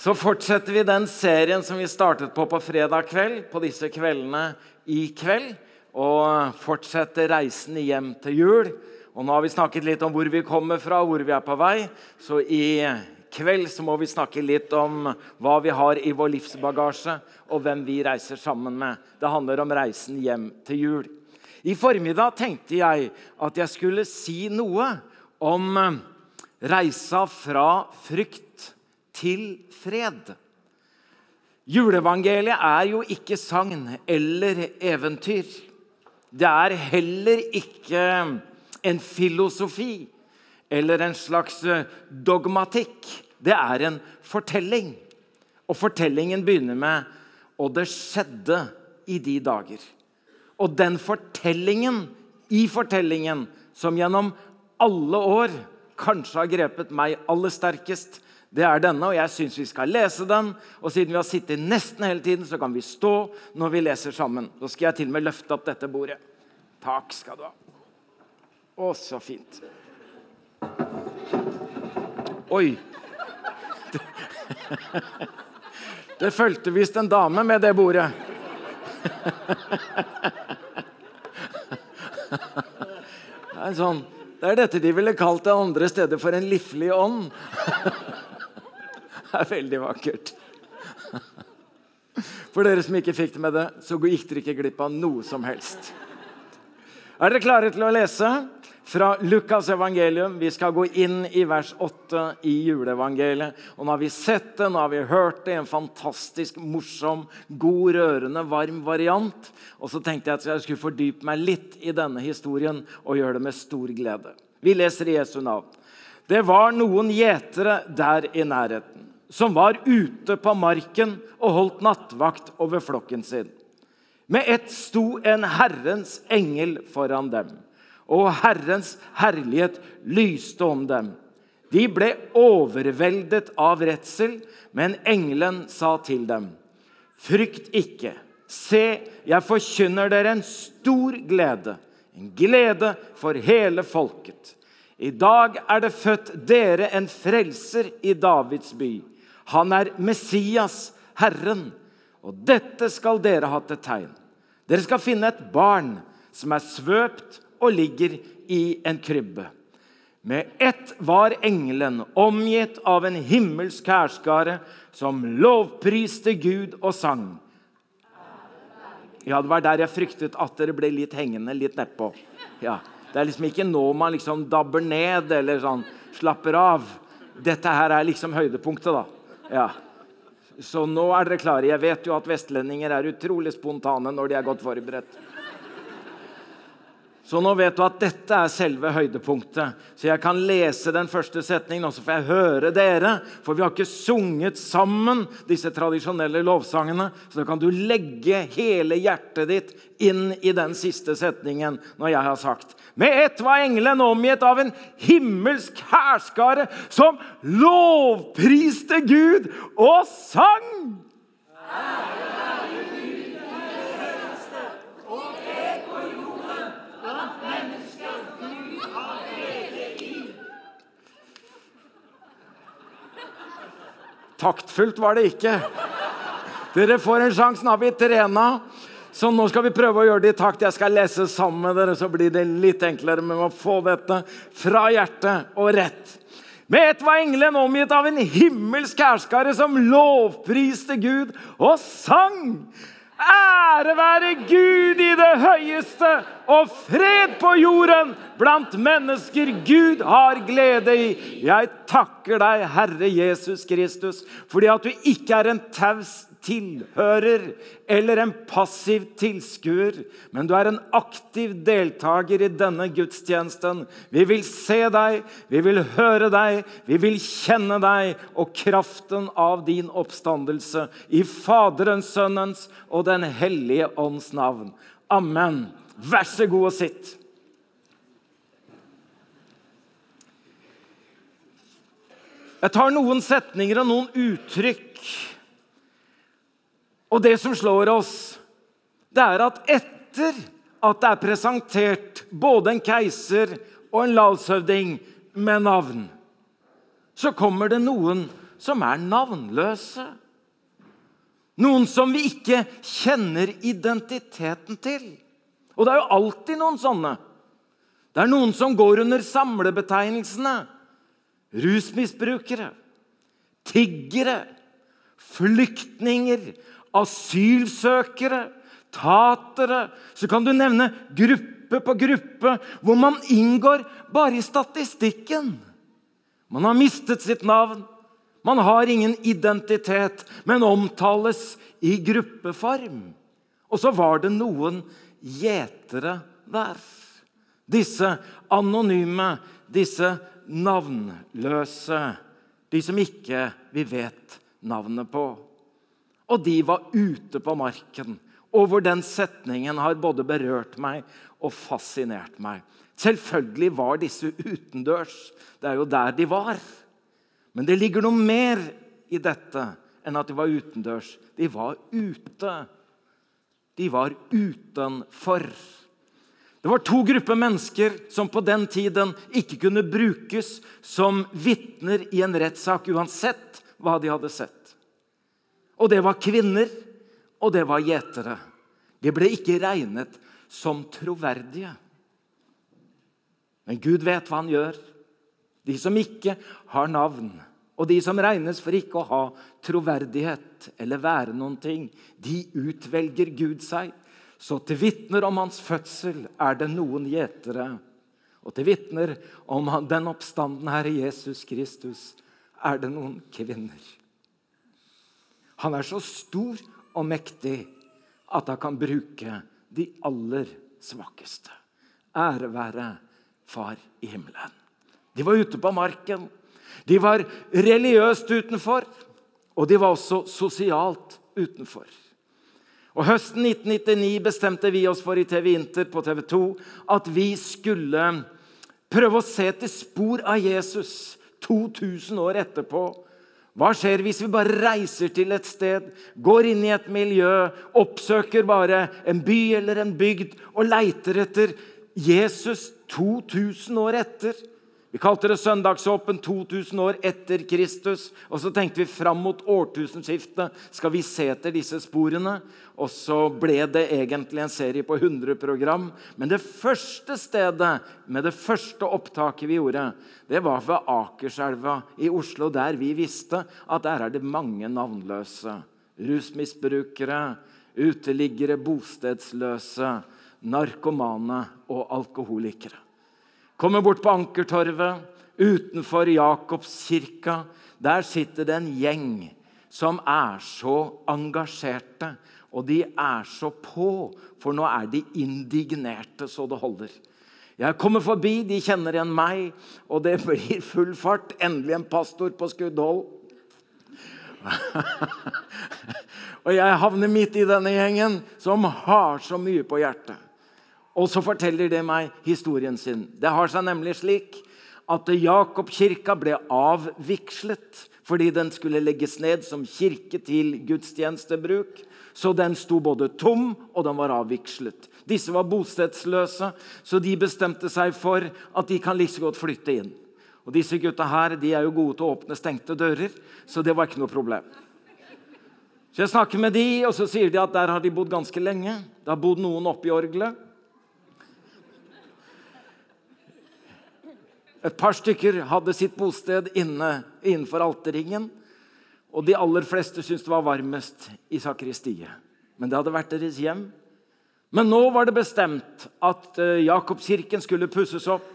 Så fortsetter vi den serien som vi startet på på fredag kveld, på disse kveldene i kveld. Og fortsetter reisen hjem til jul. Og nå har vi snakket litt om hvor vi kommer fra, hvor vi er på vei. Så i kveld så må vi snakke litt om hva vi har i vår livsbagasje, og hvem vi reiser sammen med. Det handler om reisen hjem til jul. I formiddag tenkte jeg at jeg skulle si noe om reisa fra frykt til fred. Juleevangeliet er jo ikke sagn eller eventyr. Det er heller ikke en filosofi eller en slags dogmatikk. Det er en fortelling. Og fortellingen begynner med 'Og det skjedde i de dager'. Og den fortellingen i fortellingen som gjennom alle år kanskje har grepet meg aller sterkest, det er denne, og jeg syns vi skal lese den. Og siden vi har sittet nesten hele tiden, så kan vi stå når vi leser sammen. Da skal jeg til og med løfte opp dette bordet. Takk skal du ha. Å, så fint. Oi. Det, det fulgte visst en dame med det bordet. Det er, sånn, det er dette de ville kalt det andre steder for en liflig ånd. Er veldig vakkert. For dere som ikke fikk det med det, så gikk dere ikke glipp av noe som helst. Er dere klare til å lese fra Lukas evangelium? Vi skal gå inn i vers 8 i juleevangeliet. Og nå har vi sett det, nå har vi hørt det, en fantastisk morsom, god, rørende, varm variant. Og så tenkte jeg at jeg skulle fordype meg litt i denne historien og gjøre det med stor glede. Vi leser i Jesu navn. Det var noen gjetere der i nærheten som var ute på marken og holdt nattvakt over flokken sin. Med ett sto en Herrens engel foran dem, og Herrens herlighet lyste om dem. De ble overveldet av redsel, men engelen sa til dem.: Frykt ikke. Se, jeg forkynner dere en stor glede, en glede for hele folket. I dag er det født dere en frelser i Davids by. Han er Messias, Herren. Og dette skal dere ha til tegn. Dere skal finne et barn som er svøpt og ligger i en krybbe. Med ett var engelen omgitt av en himmelsk hærskare som lovpriste Gud og sang. Ja, Det var der jeg fryktet at dere ble litt hengende litt nedpå. Ja, det er liksom ikke nå man liksom dabber ned eller sånn slapper av. Dette her er liksom høydepunktet, da. Ja. Så nå er dere klare. Jeg vet jo at vestlendinger er utrolig spontane når de er godt forberedt. Så nå vet du at dette er selve høydepunktet. Så jeg kan lese den første setningen, og så får jeg høre dere. For vi har ikke sunget sammen disse tradisjonelle lovsangene. Så da kan du legge hele hjertet ditt inn i den siste setningen når jeg har sagt med ett var engelen omgitt av en himmelsk hærskare som lovpriste Gud og sang. Ære være Gud i det høyeste og fred på jorden blant mennesker Gud har glede i. Taktfullt var det ikke. Dere får en sjanse. Nå har vi trena. Så nå skal vi prøve å gjøre det i takt. Jeg skal lese sammen med dere, så blir det litt enklere. med å få dette fra hjertet og rett. Med ett var engelen omgitt av en himmelsk hærskare som lovpriste Gud og sang. Ære være Gud i det høyeste og fred på jorden blant mennesker Gud har glede i. Jeg takker deg, Herre Jesus Kristus, fordi at du ikke er en taus tilhører eller en passiv tilskuer, men du er en aktiv deltaker i denne gudstjenesten. Vi vil se deg, vi vil høre deg, vi vil kjenne deg og kraften av din oppstandelse. I Faderens, Sønnens og Den hellige ånds navn. Amen. Vær så god og sitt. Jeg tar noen setninger og noen uttrykk og det som slår oss, det er at etter at det er presentert både en keiser og en lavshøvding med navn, så kommer det noen som er navnløse. Noen som vi ikke kjenner identiteten til. Og det er jo alltid noen sånne. Det er noen som går under samlebetegnelsene rusmisbrukere, tiggere, flyktninger, asylsøkere, tatere. Så kan du nevne gruppe på gruppe hvor man inngår bare i statistikken. Man har mistet sitt navn. Man har ingen identitet, men omtales i gruppeform. Og så var det noen gjetere der. Disse anonyme, disse navnløse. De som ikke vi vet navnet på. Og de var ute på marken. Og hvor den setningen har både berørt meg og fascinert meg. Selvfølgelig var disse utendørs. Det er jo der de var. Men det ligger noe mer i dette enn at de var utendørs. De var ute. De var utenfor. Det var to grupper mennesker som på den tiden ikke kunne brukes som vitner i en rettssak uansett hva de hadde sett. Og det var kvinner, og det var gjetere. De ble ikke regnet som troverdige. Men Gud vet hva han gjør. De som ikke har navn, og de som regnes for ikke å ha troverdighet eller være noen ting, de utvelger Gud seg så til vitner om hans fødsel er det noen gjetere. Og til vitner om den oppstanden Herre Jesus Kristus er det noen kvinner. Han er så stor og mektig at han kan bruke de aller svakeste. Ære være Far i himmelen. De var ute på marken. De var religiøst utenfor, og de var også sosialt utenfor. Og Høsten 1999 bestemte vi oss for i TV Inter på TV 2 at vi skulle prøve å se til spor av Jesus 2000 år etterpå. Hva skjer hvis vi bare reiser til et sted, går inn i et miljø, oppsøker bare en by eller en bygd og leiter etter Jesus 2000 år etter? Vi kalte det Søndagsåpen 2000 år etter Kristus. Og så tenkte vi fram mot årtusenskiftet skal vi se etter disse sporene. Og så ble det egentlig en serie på 100 program. Men det første stedet med det første opptaket vi gjorde, det var ved Akerselva i Oslo, der vi visste at der er det mange navnløse. Rusmisbrukere, uteliggere, bostedsløse, narkomane og alkoholikere. Kommer bort på Ankertorvet, utenfor Jakobskirka. Der sitter det en gjeng som er så engasjerte. Og de er så på, for nå er de indignerte så det holder. Jeg kommer forbi, de kjenner igjen meg, og det blir full fart. Endelig en pastor på skuddhold. og jeg havner midt i denne gjengen som har så mye på hjertet. Og så forteller det meg historien sin. Det har seg nemlig slik at Jakobkirka ble avvikslet fordi den skulle legges ned som kirke til gudstjenestebruk. Så den sto både tom og den var avvikslet. Disse var bostedsløse, så de bestemte seg for at de kan like godt flytte inn. Og Disse gutta her, de er jo gode til å åpne stengte dører, så det var ikke noe problem. Så Jeg snakker med de, og så sier de at der har de bodd ganske lenge. Det har bodd noen oppi orgelet. Et par stykker hadde sitt bosted inne, innenfor alterringen. Og de aller fleste syntes det var varmest i sakristiet. Men det hadde vært deres hjem. Men nå var det bestemt at eh, Jakobskirken skulle pusses opp.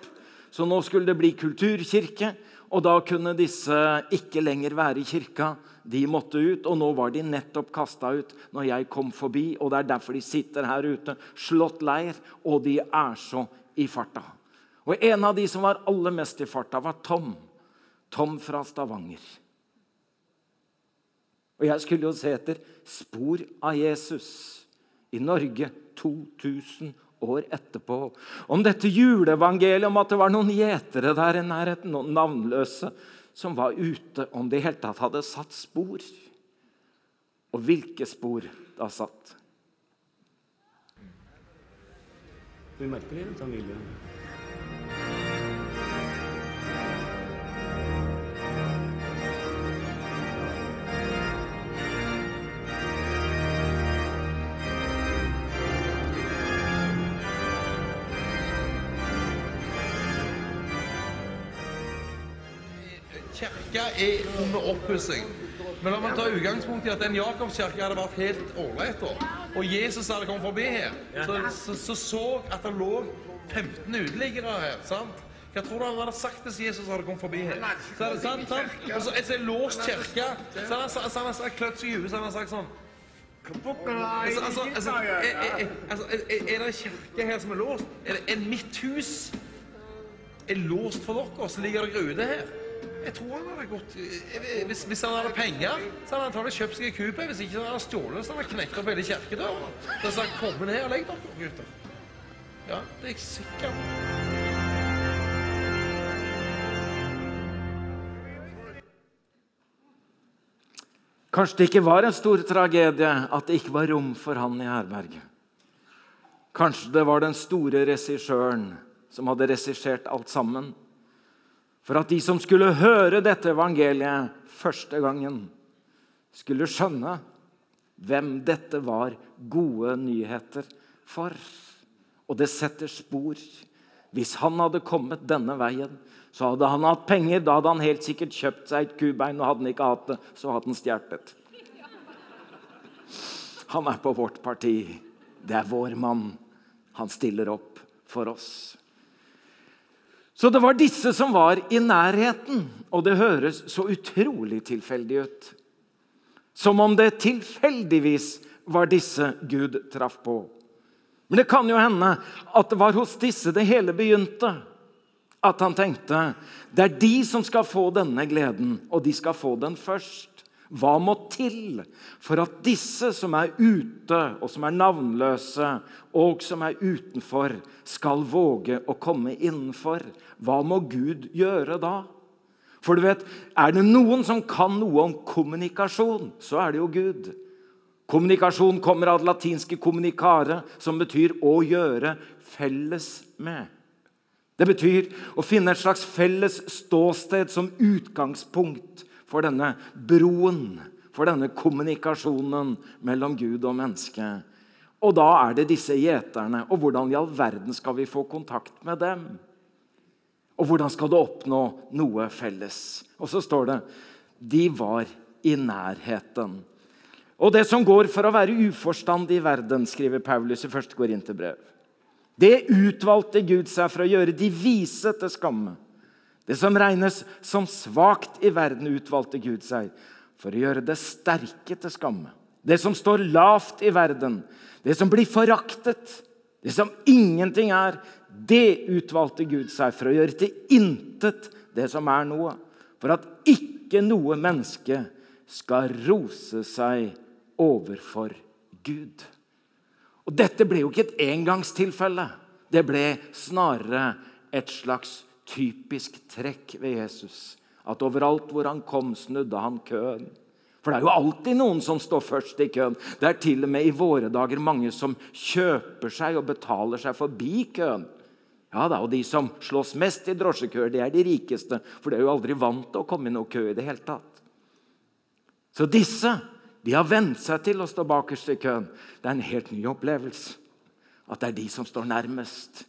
Så nå skulle det bli kulturkirke, og da kunne disse ikke lenger være i kirka. De måtte ut, og nå var de nettopp kasta ut når jeg kom forbi. og Det er derfor de sitter her ute, slått leir, og de er så i farta. Og En av de som var aller mest i farta, var Tom. Tom fra Stavanger. Og Jeg skulle jo se etter spor av Jesus i Norge 2000 år etterpå. Om dette juleevangeliet, om at det var noen gjetere der i nærheten, noen navnløse, som var ute, om det i hele tatt hadde satt spor. Og hvilke spor det har satt. Vi merker det i familien. Er under oppussing. Men la meg ta utgangspunkt i at den Jakobskirke hadde vært helt ålreit, da. Og Jesus hadde kommet forbi her. Så så, så, så at det lå 15 uteliggere her. sant? Hva tror du han hadde sagt hvis Jesus hadde kommet forbi her? Så, sant, sant? Og så altså, en låst kirke. Så han har han sagt klødd seg i huet så han har sagt sånn Altså, altså, altså, er, er, altså, er, er det en kirke her som er låst? Er, det, er mitt hus er låst for dere, så ligger dere ute her? Jeg tror han hadde gått Hvis, hvis han hadde penger, så hadde han antakelig kjøpt seg en kupe. Hvis ikke så hadde han stjålet, så hadde han knekt opp hele kirkedøra. Så sa han 'Kom ned og legg dere, gutter'. Ja, det er jeg sikker på. Kanskje det ikke var en stor tragedie at det ikke var rom for han i herberget. Kanskje det var den store regissøren som hadde regissert alt sammen. For at de som skulle høre dette evangeliet første gangen, skulle skjønne hvem dette var gode nyheter for. Og det setter spor. Hvis han hadde kommet denne veien, så hadde han hatt penger. Da hadde han helt sikkert kjøpt seg et kubein, og hadde han ikke hatt det, så hadde han stjålet. Han er på vårt parti. Det er vår mann. Han stiller opp for oss. Så det var disse som var i nærheten, og det høres så utrolig tilfeldig ut. Som om det tilfeldigvis var disse Gud traff på. Men det kan jo hende at det var hos disse det hele begynte. At han tenkte det er de som skal få denne gleden, og de skal få den først. Hva må til for at disse som er ute, og som er navnløse, og som er utenfor, skal våge å komme innenfor? Hva må Gud gjøre da? For du vet, Er det noen som kan noe om kommunikasjon, så er det jo Gud. Kommunikasjon kommer av det latinske 'communicare', som betyr 'å gjøre felles med'. Det betyr å finne et slags felles ståsted som utgangspunkt for denne broen, for denne kommunikasjonen mellom Gud og menneske. Og da er det disse gjeterne. Og hvordan i all verden skal vi få kontakt med dem? Og hvordan skal du oppnå noe felles? Og så står det de var i nærheten. Og det som går for å være uforstandig i verden, skriver Paulus i 1. Korinterbrev. Det utvalgte Gud seg for å gjøre de vise til skamme. Det som regnes som svakt i verden, utvalgte Gud seg for å gjøre det sterke til skamme. Det som står lavt i verden, det som blir foraktet, det som ingenting er, det utvalgte Gud seg for å gjøre til intet det som er noe. For at ikke noe menneske skal rose seg overfor Gud. Og Dette ble jo ikke et engangstilfelle. Det ble snarere et slags typisk trekk ved Jesus. At overalt hvor han kom, snudde han køen. For det er jo alltid noen som står først i køen. Det er til og med i våre dager mange som kjøper seg og betaler seg forbi køen. Ja da, Og de som slåss mest i drosjekøer, det er de rikeste. For de er jo aldri vant til å komme i noen kø i det hele tatt. Så disse de har vent seg til å stå bakerst i køen. Det er en helt ny opplevelse. At det er de som står nærmest.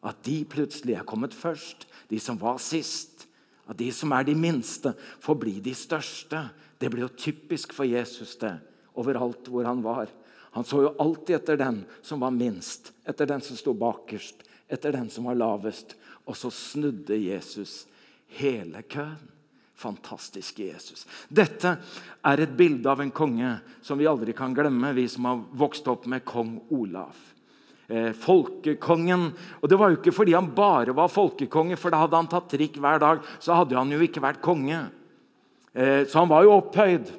At de plutselig er kommet først de som var sist. At de som er de minste, får bli de største. Det ble jo typisk for Jesus det, overalt hvor han var. Han så jo alltid etter den som var minst, etter den som sto bakerst, etter den som var lavest. Og så snudde Jesus hele køen. Fantastiske Jesus. Dette er et bilde av en konge som vi aldri kan glemme, vi som har vokst opp med kong Olav eh, folkekongen. Og Det var jo ikke fordi han bare var folkekonge, for da hadde han tatt trikk hver dag. Så hadde han jo ikke vært konge. Eh, så han var jo opphøyd.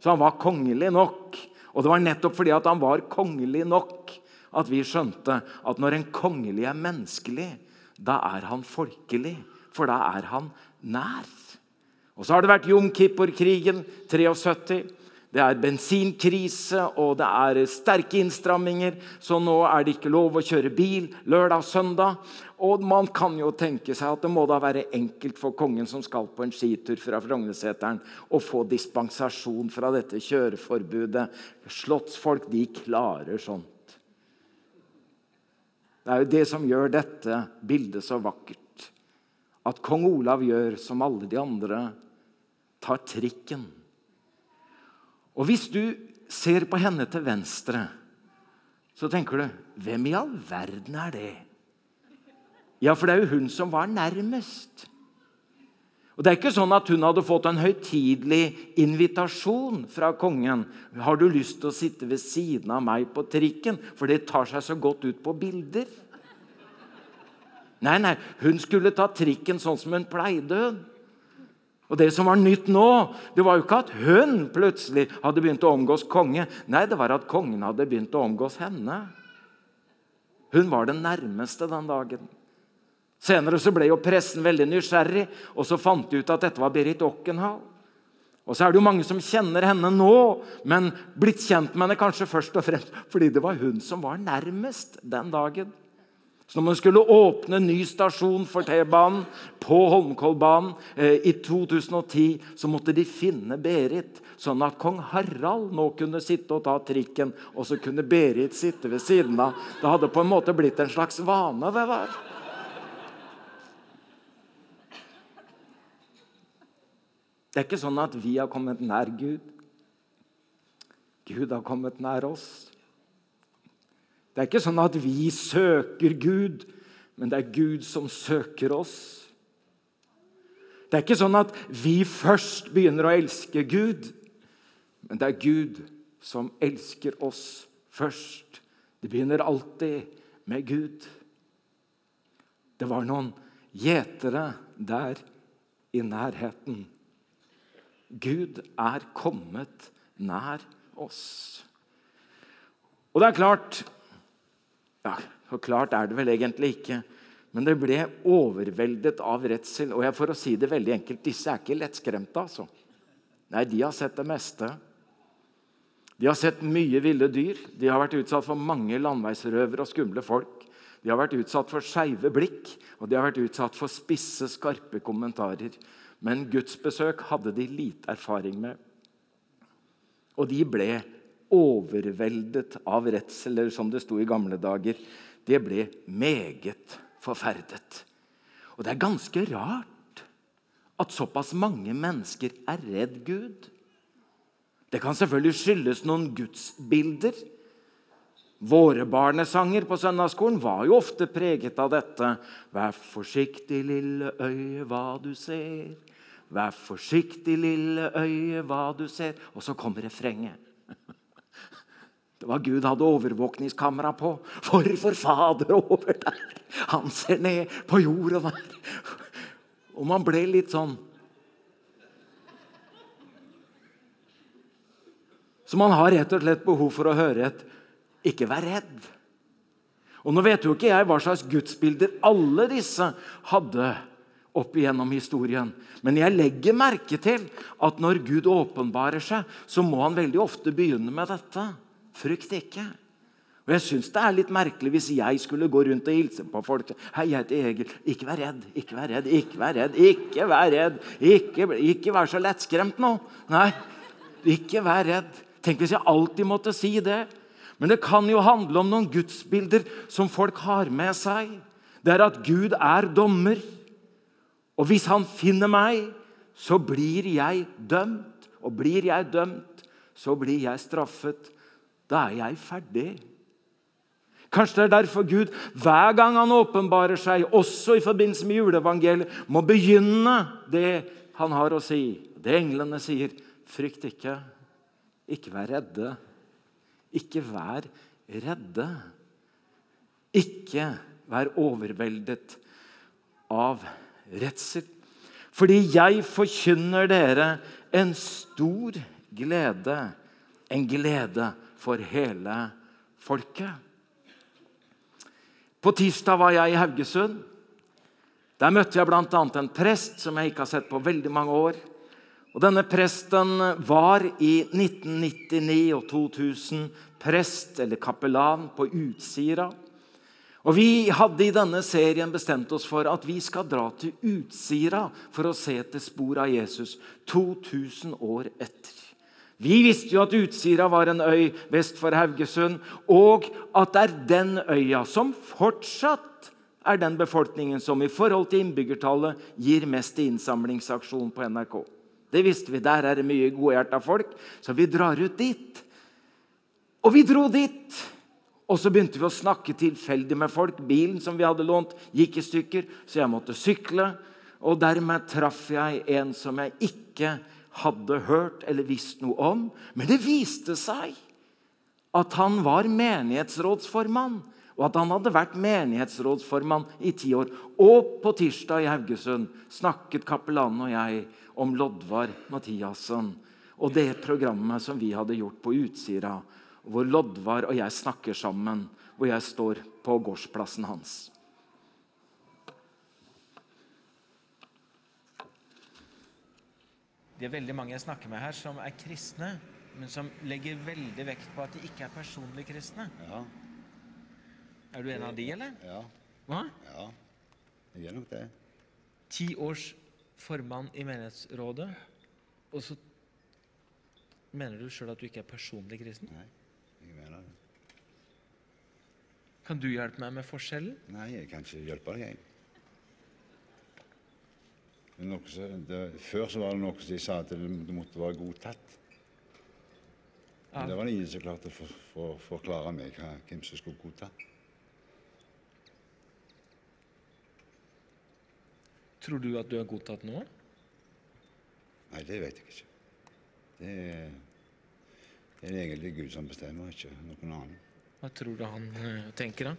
Så han var kongelig nok. Og det var nettopp fordi han var kongelig nok, at vi skjønte at når en kongelig er menneskelig, da er han folkelig. For da er han nær. Og så har det vært Jom Kippur-krigen 73. Det er bensinkrise, og det er sterke innstramminger. Så nå er det ikke lov å kjøre bil lørdag og søndag. Og man kan jo tenke seg at det må da være enkelt for kongen som skal på en skitur fra Frognerseteren, å få dispensasjon fra dette kjøreforbudet. Slottsfolk, de klarer sånt. Det er jo det som gjør dette bildet så vakkert. At kong Olav gjør som alle de andre tar trikken. Og hvis du ser på henne til venstre, så tenker du Hvem i all verden er det? Ja, for det er jo hun som var nærmest. Og Det er ikke sånn at hun hadde fått en høytidelig invitasjon fra kongen. 'Har du lyst til å sitte ved siden av meg på trikken?' For det tar seg så godt ut på bilder. Nei, nei, hun skulle ta trikken sånn som hun pleide. Og Det som var nytt nå, det var jo ikke at hun plutselig hadde begynt å omgås konge. Nei, det var at kongen hadde begynt å omgås henne. Hun var den nærmeste den dagen. Senere så ble jo pressen veldig nysgjerrig, og så fant de ut at dette var Berit Okkenhall. Og så er det jo mange som kjenner henne nå, men blitt kjent med henne kanskje først og fremst fordi det var hun som var nærmest den dagen. Så når man skulle åpne ny stasjon for T-banen på Holmenkollbanen eh, i 2010, så måtte de finne Berit, sånn at kong Harald nå kunne sitte og ta trikken, og så kunne Berit sitte ved siden av. Det hadde på en måte blitt en slags vane, det der. Det er ikke sånn at vi har kommet nær Gud. Gud har kommet nær oss. Det er ikke sånn at vi søker Gud, men det er Gud som søker oss. Det er ikke sånn at vi først begynner å elske Gud, men det er Gud som elsker oss først. Det begynner alltid med Gud. Det var noen gjetere der i nærheten. Gud er kommet nær oss. Og det er klart Ja, så klart er det vel egentlig ikke. Men det ble overveldet av redsel. Og jeg, for å si det veldig enkelt, disse er ikke lettskremte. altså. Nei, de har sett det meste. De har sett mye ville dyr. De har vært utsatt for mange landeveisrøvere og skumle folk. De har vært utsatt for skeive blikk, og de har vært utsatt for spisse, skarpe kommentarer. Men gudsbesøk hadde de lite erfaring med. Og de ble overveldet av redsel, eller som det sto i gamle dager. Det ble meget forferdet. Og det er ganske rart at såpass mange mennesker er redd Gud. Det kan selvfølgelig skyldes noen gudsbilder. Våre barnesanger på søndagsskolen var jo ofte preget av dette. Vær forsiktig, lille øye, hva du ser. Vær forsiktig, lille øye, hva du ser. Og så kommer refrenget. Det var Gud hadde overvåkningskamera på. For for Fader over der. Han ser ned på jorda der. Og man ble litt sånn Så man har rett og slett behov for å høre et 'ikke vær redd'. Og Nå vet jo ikke jeg hva slags gudsbilder alle disse hadde opp igjennom historien. Men jeg legger merke til at når Gud åpenbarer seg, så må han veldig ofte begynne med dette. Frykt ikke. Og Jeg syns det er litt merkelig hvis jeg skulle gå rundt og hilse på folk. Hei, jeg heter Egil. Ikke vær redd, ikke vær redd, ikke vær redd. Ikke vær redd. Ikke, ikke vær så lettskremt nå. Nei, ikke vær redd. Tenk hvis jeg alltid måtte si det. Men det kan jo handle om noen gudsbilder som folk har med seg. Det er at Gud er dommer. Og hvis han finner meg, så blir jeg dømt. Og blir jeg dømt, så blir jeg straffet. Da er jeg ferdig. Kanskje det er derfor Gud hver gang han åpenbarer seg, også i forbindelse med juleevangeliet, må begynne det han har å si. Det englene sier. Frykt ikke. Ikke vær redde. Ikke vær redde. Ikke vær overveldet av redsel. Fordi jeg forkynner dere en stor glede, en glede for hele folket. På tirsdag var jeg i Haugesund. Der møtte jeg bl.a. en prest som jeg ikke har sett på veldig mange år. Og Denne presten var i 1999 og 2000 prest eller kapellan på Utsira. Og Vi hadde i denne serien bestemt oss for at vi skal dra til Utsira for å se etter spor av Jesus 2000 år etter. Vi visste jo at Utsira var en øy vest for Haugesund, og at det er den øya som fortsatt er den befolkningen som i forhold til innbyggertallet gir mest i innsamlingsaksjon på NRK. Det visste vi. Der er det mye godhjerta folk, så vi drar ut dit. Og vi dro dit. Og så begynte vi å snakke tilfeldig med folk. Bilen som vi hadde lånt, gikk i stykker, så jeg måtte sykle. Og dermed traff jeg en som jeg ikke hadde hørt eller visst noe om. Men det viste seg at han var menighetsrådsformann. Og at han hadde vært menighetsrådsformann i ti år. Og på tirsdag i Haugesund snakket kapellanen og jeg om Loddvar Mathiassen og det programmet som vi hadde gjort på Utsira hvor Loddvar og jeg snakker sammen, hvor jeg står på gårdsplassen hans. Det er veldig mange jeg snakker med her, som er kristne, men som legger veldig vekt på at de ikke er personlig kristne. Ja. Er du en av de, eller? Ja. Hva? Ja. Jeg gjør nok det. Ti års formann i menighetsrådet, og så mener du sjøl at du ikke er personlig kristen? Nei, jeg mener det. Kan du hjelpe meg med forskjellen? Nei, jeg kan ikke hjelpe deg, jeg. Det før så var det noe som de sa at det, det måtte være godtatt. Men det var det ingen som klarte å for, for, forklare meg hva, hvem som skulle godta. Tror du at du er godtatt nå? Nei, det vet jeg ikke. Det er, det er egentlig Gud som bestemmer, ikke noen annen. Hva tror du han eh, tenker, da?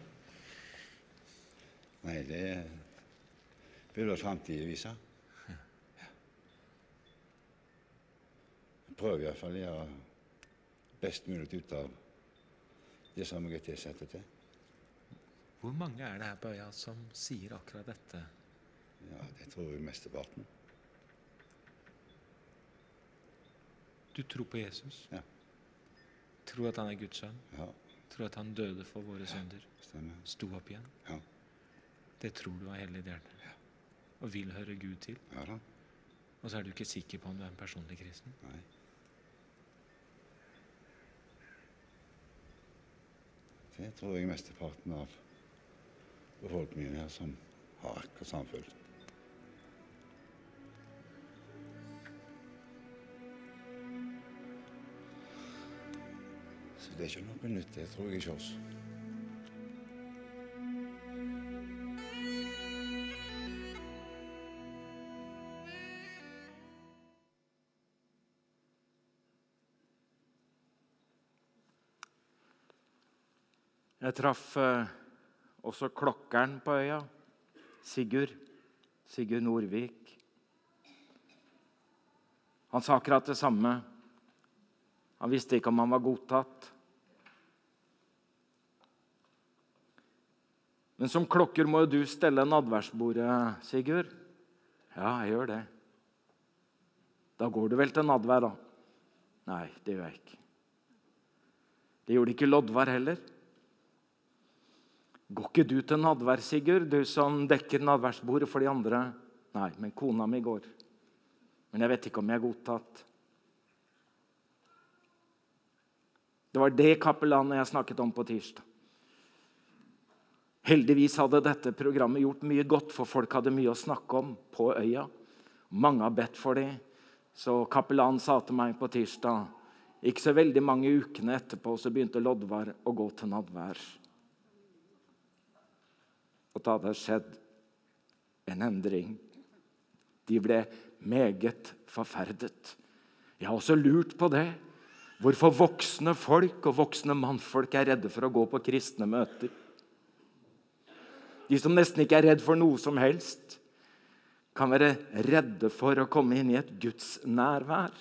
Nei, det vil vel framtida vise. Prøver iallfall å gjøre best mulig ut av det som jeg er tilsatt til. Hvor mange er det her på øya som sier akkurat dette? Ja, det tror jeg mesteparten. Du tror på Jesus? Ja. Tror at han er Guds sønn? Ja, Tror at han døde for våre ja, synder? stemmer. Sto opp igjen? Ja, Det tror du av hele ditt hjerte? Og vil høre Gud til? ja da. Og så er du ikke sikker på om du er en personlig kristen? Nei. Det tror jeg mesteparten av befolkningen her som har akkurat samme. Så det er ikke noe nytt, det tror jeg ikke oss. Jeg traff eh, også klokkeren på øya. Sigurd. Sigurd Nordvik. Han sa akkurat det samme. Han visste ikke om han var godtatt. Men som klokker må jo du stelle nadværsbordet, Sigurd. Ja, jeg gjør det. Da går du vel til nadvær, da? Nei, det gjør jeg ikke. Det gjorde ikke Loddvar heller. Går ikke du til nadvær, Sigurd, du som dekker nadværsbordet for de andre? Nei, men kona mi går. Men jeg vet ikke om jeg er godtatt. Det var det kapellanet jeg snakket om på tirsdag. Heldigvis hadde dette programmet gjort mye godt, for folk hadde mye å snakke om på øya. Mange har bedt for dem. Så kapellanen sa til meg på tirsdag Ikke så veldig mange ukene etterpå så begynte Loddvar å gå til nadvær. Og da hadde skjedd en endring. De ble meget forferdet. Jeg har også lurt på det. Hvorfor voksne folk og voksne mannfolk er redde for å gå på kristne møter. De som nesten ikke er redd for noe som helst, kan være redde for å komme inn i et gudsnærvær.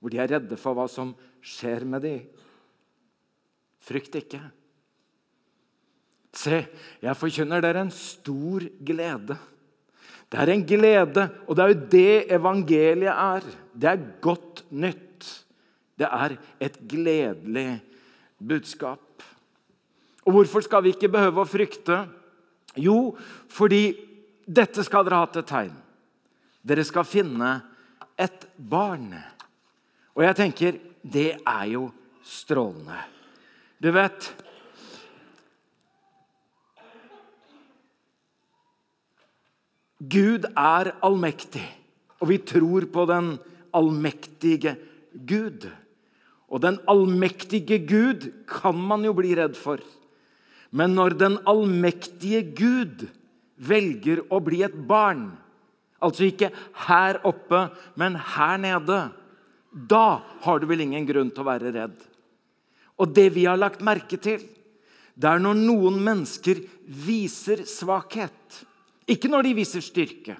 Hvor de er redde for hva som skjer med dem. Frykt ikke. Se, jeg forkynner dere en stor glede. Det er en glede, og det er jo det evangeliet er. Det er godt nytt. Det er et gledelig budskap. Og hvorfor skal vi ikke behøve å frykte? Jo, fordi dette skal dere ha til tegn. Dere skal finne et barn. Og jeg tenker det er jo strålende. Du vet Gud er allmektig. Og vi tror på den allmektige Gud. Og den allmektige Gud kan man jo bli redd for. Men når den allmektige Gud velger å bli et barn, altså ikke her oppe, men her nede, da har du vel ingen grunn til å være redd. Og det vi har lagt merke til, det er når noen mennesker viser svakhet. Ikke når de viser styrke.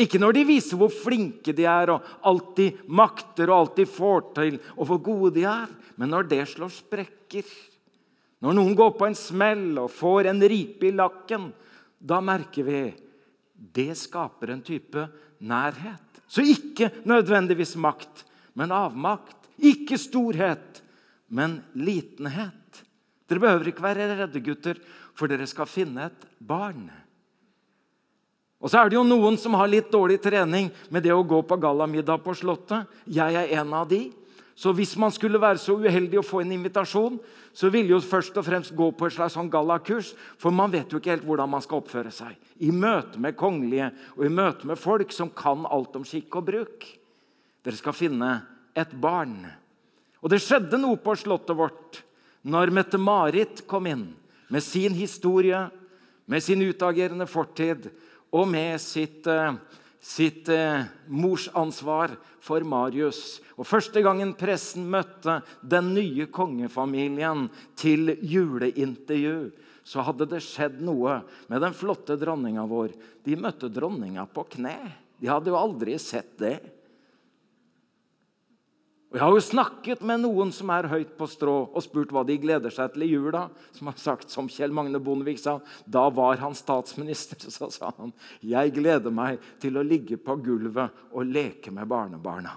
Ikke når de viser hvor flinke de er, og alt de makter og alt de får til, og hvor gode de er, men når det slår sprekker. Når noen går på en smell og får en ripe i lakken, da merker vi det skaper en type nærhet. Så ikke nødvendigvis makt, men avmakt. Ikke storhet, men litenhet. Dere behøver ikke være redde, gutter, for dere skal finne et barn. Og så er det jo noen som har litt dårlig trening med det å gå på gallamiddag på Slottet. Jeg er en av de. Så hvis man skulle være så uheldig å få en invitasjon, så ville jo først og fremst gå på et slags sånn gallakurs, for man vet jo ikke helt hvordan man skal oppføre seg. I møte med kongelige og i møte med folk som kan alt om skikk og bruk. Dere skal finne et barn. Og det skjedde noe på slottet vårt når Mette-Marit kom inn med sin historie, med sin utagerende fortid og med sitt, eh, sitt eh, morsansvar for Marius. Og Første gangen pressen møtte den nye kongefamilien til juleintervju, så hadde det skjedd noe med den flotte dronninga vår. De møtte dronninga på kne. De hadde jo aldri sett det. Og Jeg har jo snakket med noen som er høyt på strå, og spurt hva de gleder seg til i jula. Som har sagt, som Kjell Magne Bondevik sa, da var han statsminister. Så sa han jeg gleder meg til å ligge på gulvet og leke med barnebarna.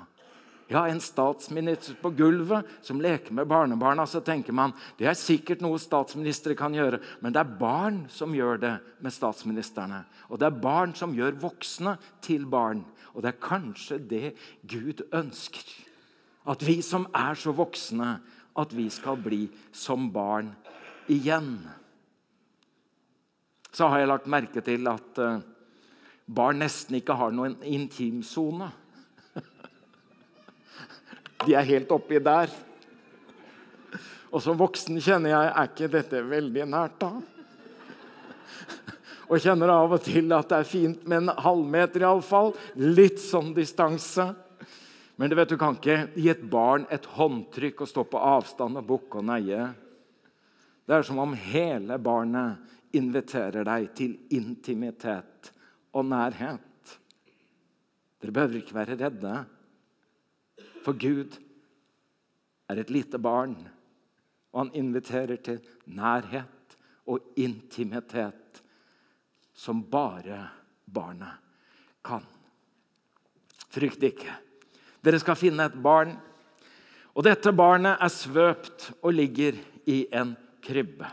Ja, En statsminister på gulvet som leker med barnebarna. Så tenker man det er sikkert noe statsministre kan gjøre, men det er barn som gjør det med statsministrene. Og det er barn som gjør voksne til barn. Og det er kanskje det Gud ønsker. At vi som er så voksne, at vi skal bli som barn igjen. Så har jeg lagt merke til at eh, barn nesten ikke har noen intimsone. De er helt oppi der. Og som voksen kjenner jeg er ikke dette veldig nært, da. Og kjenner av og til at det er fint med en halvmeter, iallfall. Litt sånn distanse. Men du vet, du kan ikke gi et barn et håndtrykk og stå på avstand og bukke og neie. Det er som om hele barnet inviterer deg til intimitet og nærhet. Dere behøver ikke være redde, for Gud er et lite barn, og han inviterer til nærhet og intimitet som bare barnet kan. Frykt ikke. Dere skal finne et barn. Og dette barnet er svøpt og ligger i en krybbe.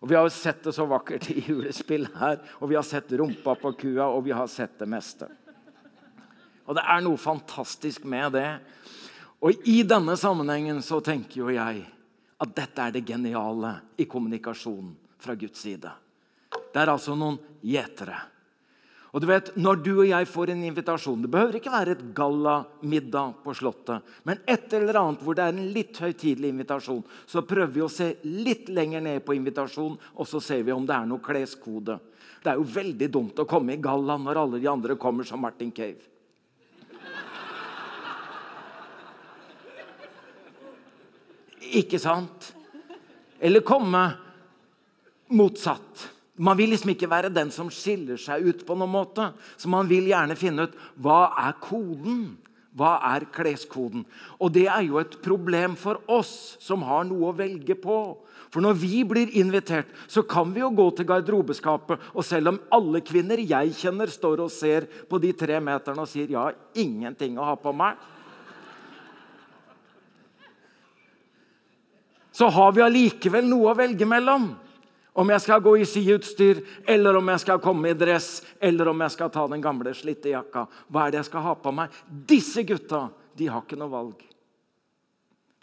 Og Vi har jo sett det så vakkert i julespill her, og vi har sett rumpa på kua, og vi har sett det meste. Og det er noe fantastisk med det. Og i denne sammenhengen så tenker jo jeg at dette er det geniale i kommunikasjonen fra Guds side. Det er altså noen gjetere og du vet, Når du og jeg får en invitasjon Det behøver ikke være et gallamiddag på Slottet. Men et eller annet hvor det er en litt høytidelig invitasjon, så prøver vi å se litt lenger ned på invitasjonen, og så ser vi om det er noe kleskode. Det er jo veldig dumt å komme i galla når alle de andre kommer som Martin Cave. Ikke sant? Eller komme motsatt. Man vil liksom ikke være den som skiller seg ut på noen måte. Så man vil gjerne finne ut hva er koden. Hva er kleskoden? Og det er jo et problem for oss som har noe å velge på. For når vi blir invitert, så kan vi jo gå til garderobeskapet, og selv om alle kvinner jeg kjenner, står og ser på de tre meterne og sier 'jeg har ingenting å ha på meg', så har vi allikevel noe å velge mellom. Om jeg skal gå i siutstyr, eller om jeg skal komme i dress, eller om jeg skal ta den gamle, slitte jakka. Hva er det jeg skal ha på meg? Disse gutta de har ikke noe valg.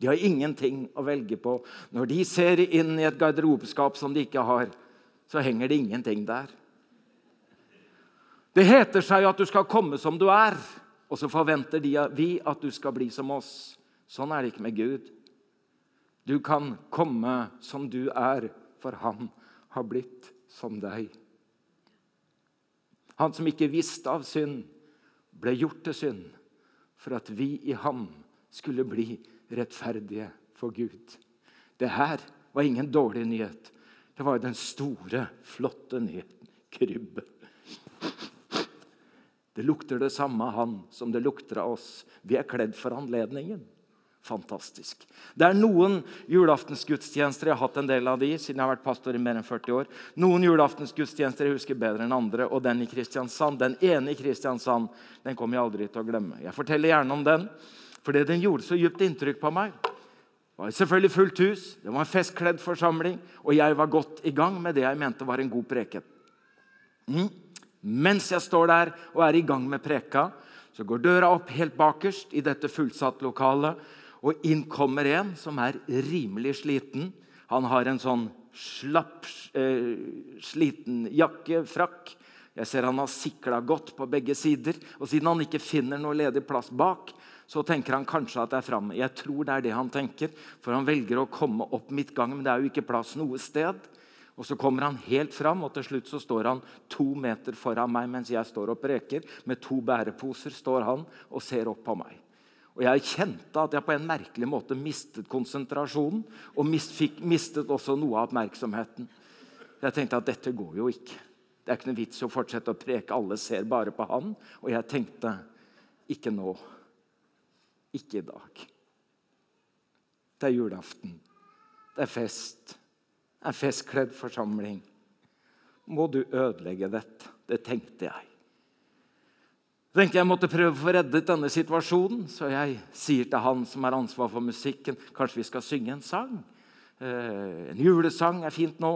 De har ingenting å velge på. Når de ser inn i et garderobeskap som de ikke har, så henger det ingenting der. Det heter seg at du skal komme som du er. og så forventer de, vi at du skal bli som oss. Sånn er det ikke med Gud. Du kan komme som du er, for han har blitt som deg. Han som ikke visste av synd, ble gjort til synd for at vi i ham skulle bli rettferdige for Gud. Det her var ingen dårlig nyhet. Det var den store, flotte nyheten. Krybbe. Det lukter det samme av han som det lukter av oss. Vi er kledd for anledningen. Fantastisk. Det er noen julaftensgudstjenester jeg har hatt en del av de, siden jeg har vært pastor i mer enn 40 år. Noen julaftensgudstjenester jeg husker bedre enn andre, og den i Kristiansand, den ene i Kristiansand den kommer jeg aldri til å glemme. Jeg forteller gjerne om den, fordi den gjorde så dypt inntrykk på meg. Det var selvfølgelig fullt hus, det var en festkledd forsamling, og jeg var godt i gang med det jeg mente var en god preken. Mm. Mens jeg står der og er i gang med preka, så går døra opp helt bakerst i dette fullsatt lokalet, og inn kommer en som er rimelig sliten. Han har en sånn slapp, eh, sliten jakkefrakk. Jeg ser han har sikla godt på begge sider. Og siden han ikke finner noe ledig plass bak, så tenker han kanskje at det er framme. Jeg tror det er det han tenker, for han velger å komme opp midtgangen, men det er jo ikke plass noe sted. Og Så kommer han helt fram, og til slutt så står han to meter foran meg mens jeg står og preker. Med to bæreposer står han og ser opp på meg. Og Jeg kjente at jeg på en merkelig måte mistet konsentrasjonen. Og mistet også noe av oppmerksomheten. Jeg tenkte at dette går jo ikke. Det er ikke noe vits å fortsette å preke. Alle ser bare på han. Og jeg tenkte ikke nå. Ikke i dag. Det er julaften. Det er fest. Det er festkledd forsamling. Må du ødelegge dette? Det tenkte jeg. Jeg tenkte jeg måtte prøve å få reddet denne situasjonen, så jeg sier til han som har ansvar for musikken, kanskje vi skal synge en sang. Eh, en julesang er fint nå.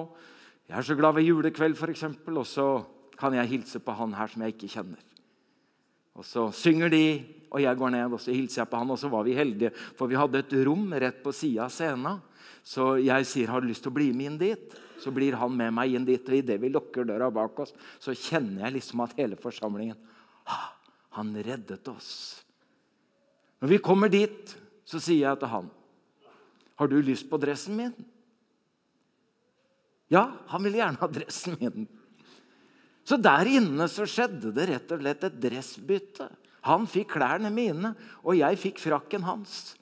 Jeg er så glad ved julekveld, f.eks. Og så kan jeg hilse på han her som jeg ikke kjenner. Og Så synger de, og jeg går ned og så hilser jeg på han. Og så var vi heldige, for vi hadde et rom rett på sida av scenen. Så jeg sier 'Har du lyst til å bli med inn dit?' Så blir han med meg inn dit. Og idet vi lukker døra bak oss, så kjenner jeg liksom at hele forsamlingen ah, han reddet oss. Når vi kommer dit, så sier jeg til han, 'Har du lyst på dressen min?' Ja, han ville gjerne ha dressen min. Så der inne så skjedde det rett og slett et dressbytte. Han fikk klærne mine, og jeg fikk frakken hans.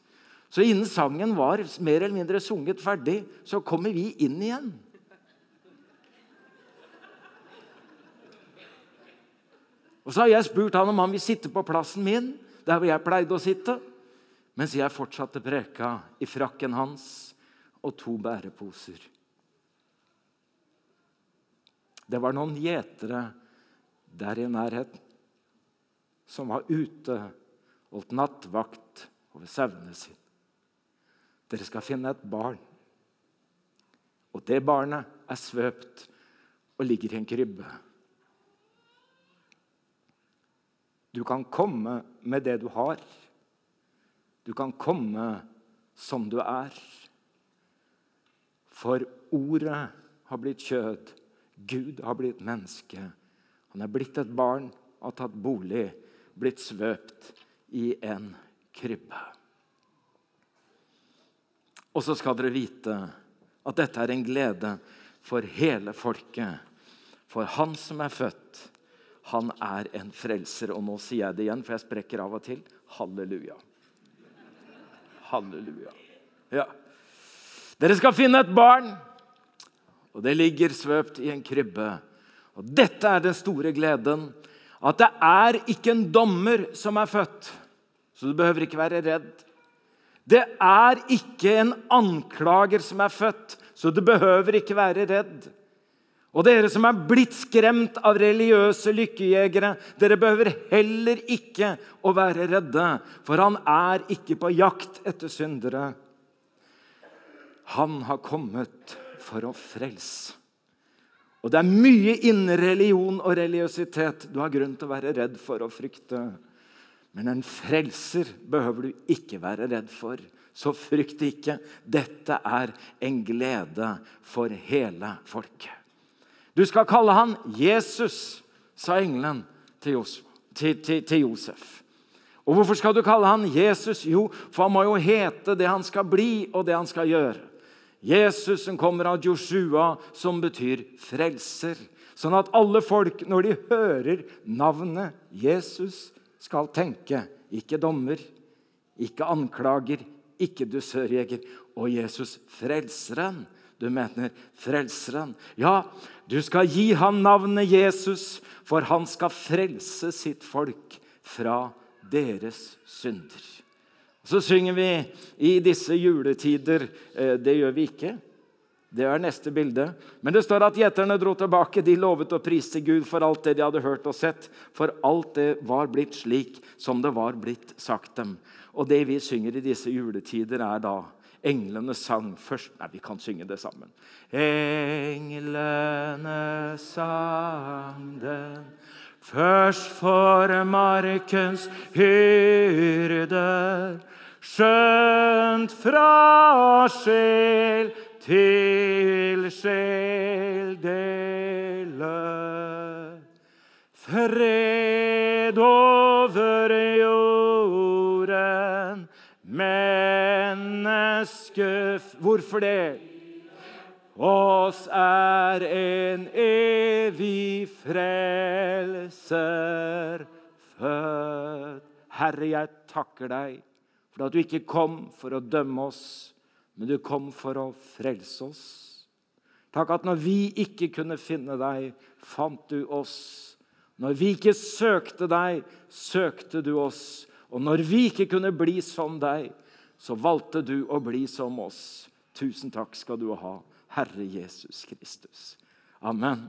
Så innen sangen var mer eller mindre sunget ferdig, så kommer vi inn igjen. Og Så har jeg spurt han om han vil sitte på plassen min, der hvor jeg pleide å sitte, mens jeg fortsatte preka i frakken hans og to bæreposer. Det var noen gjetere der i nærheten som var ute, holdt nattvakt over sauene sine. Dere skal finne et barn. Og det barnet er svøpt og ligger i en krybbe. Du kan komme med det du har. Du kan komme som du er. For ordet har blitt kjød. Gud har blitt menneske. Han er blitt et barn, har tatt bolig, blitt svøpt i en krybbe. Og så skal dere vite at dette er en glede for hele folket. For han som er født, han er en frelser. Og nå sier jeg det igjen, for jeg sprekker av og til. Halleluja. Halleluja. Ja. Dere skal finne et barn, og det ligger svøpt i en krybbe. Og dette er den store gleden. At det er ikke en dommer som er født, så du behøver ikke være redd. Det er ikke en anklager som er født, så du behøver ikke være redd. Og dere som er blitt skremt av religiøse lykkejegere, dere behøver heller ikke å være redde, for han er ikke på jakt etter syndere. Han har kommet for å frelse. Og det er mye innen religion og religiøsitet du har grunn til å være redd for og frykte. Men en frelser behøver du ikke være redd for. Så frykt ikke. Dette er en glede for hele folket. Du skal kalle han Jesus, sa engelen til, Josef. Og hvorfor skal du kalle han Jesus? Jo, for han må jo hete det han skal bli, og det han skal gjøre. Jesus som kommer av Joshua, som betyr frelser. Sånn at alle folk, når de hører navnet Jesus, skal tenke ikke dommer, ikke anklager, ikke dusørjeger. Og Jesus, frelseren. Du mener frelseren. Ja, du skal gi ham navnet Jesus, for han skal frelse sitt folk fra deres synder. Så synger vi i disse juletider eh, Det gjør vi ikke. Det er neste bilde. Men det står at gjeterne dro tilbake. De lovet å prise Gud for alt det de hadde hørt og sett. For alt det var blitt slik som det var blitt sagt dem. Og det vi synger i disse juletider, er da englenes sang først Nei, vi kan synge det sammen. Englene sang den først for markens hyrder. Skjønt fra sjel til sjel deler. Fred over jorden, menneske Hvorfor det? Oss er en evig frelser født. Herre, jeg takker deg for at du ikke kom for å dømme oss, men du kom for å frelse oss. Takk at når vi ikke kunne finne deg, fant du oss. Når vi ikke søkte deg, søkte du oss. Og når vi ikke kunne bli som deg, så valgte du å bli som oss. Tusen takk skal du ha, Herre Jesus Kristus. Amen.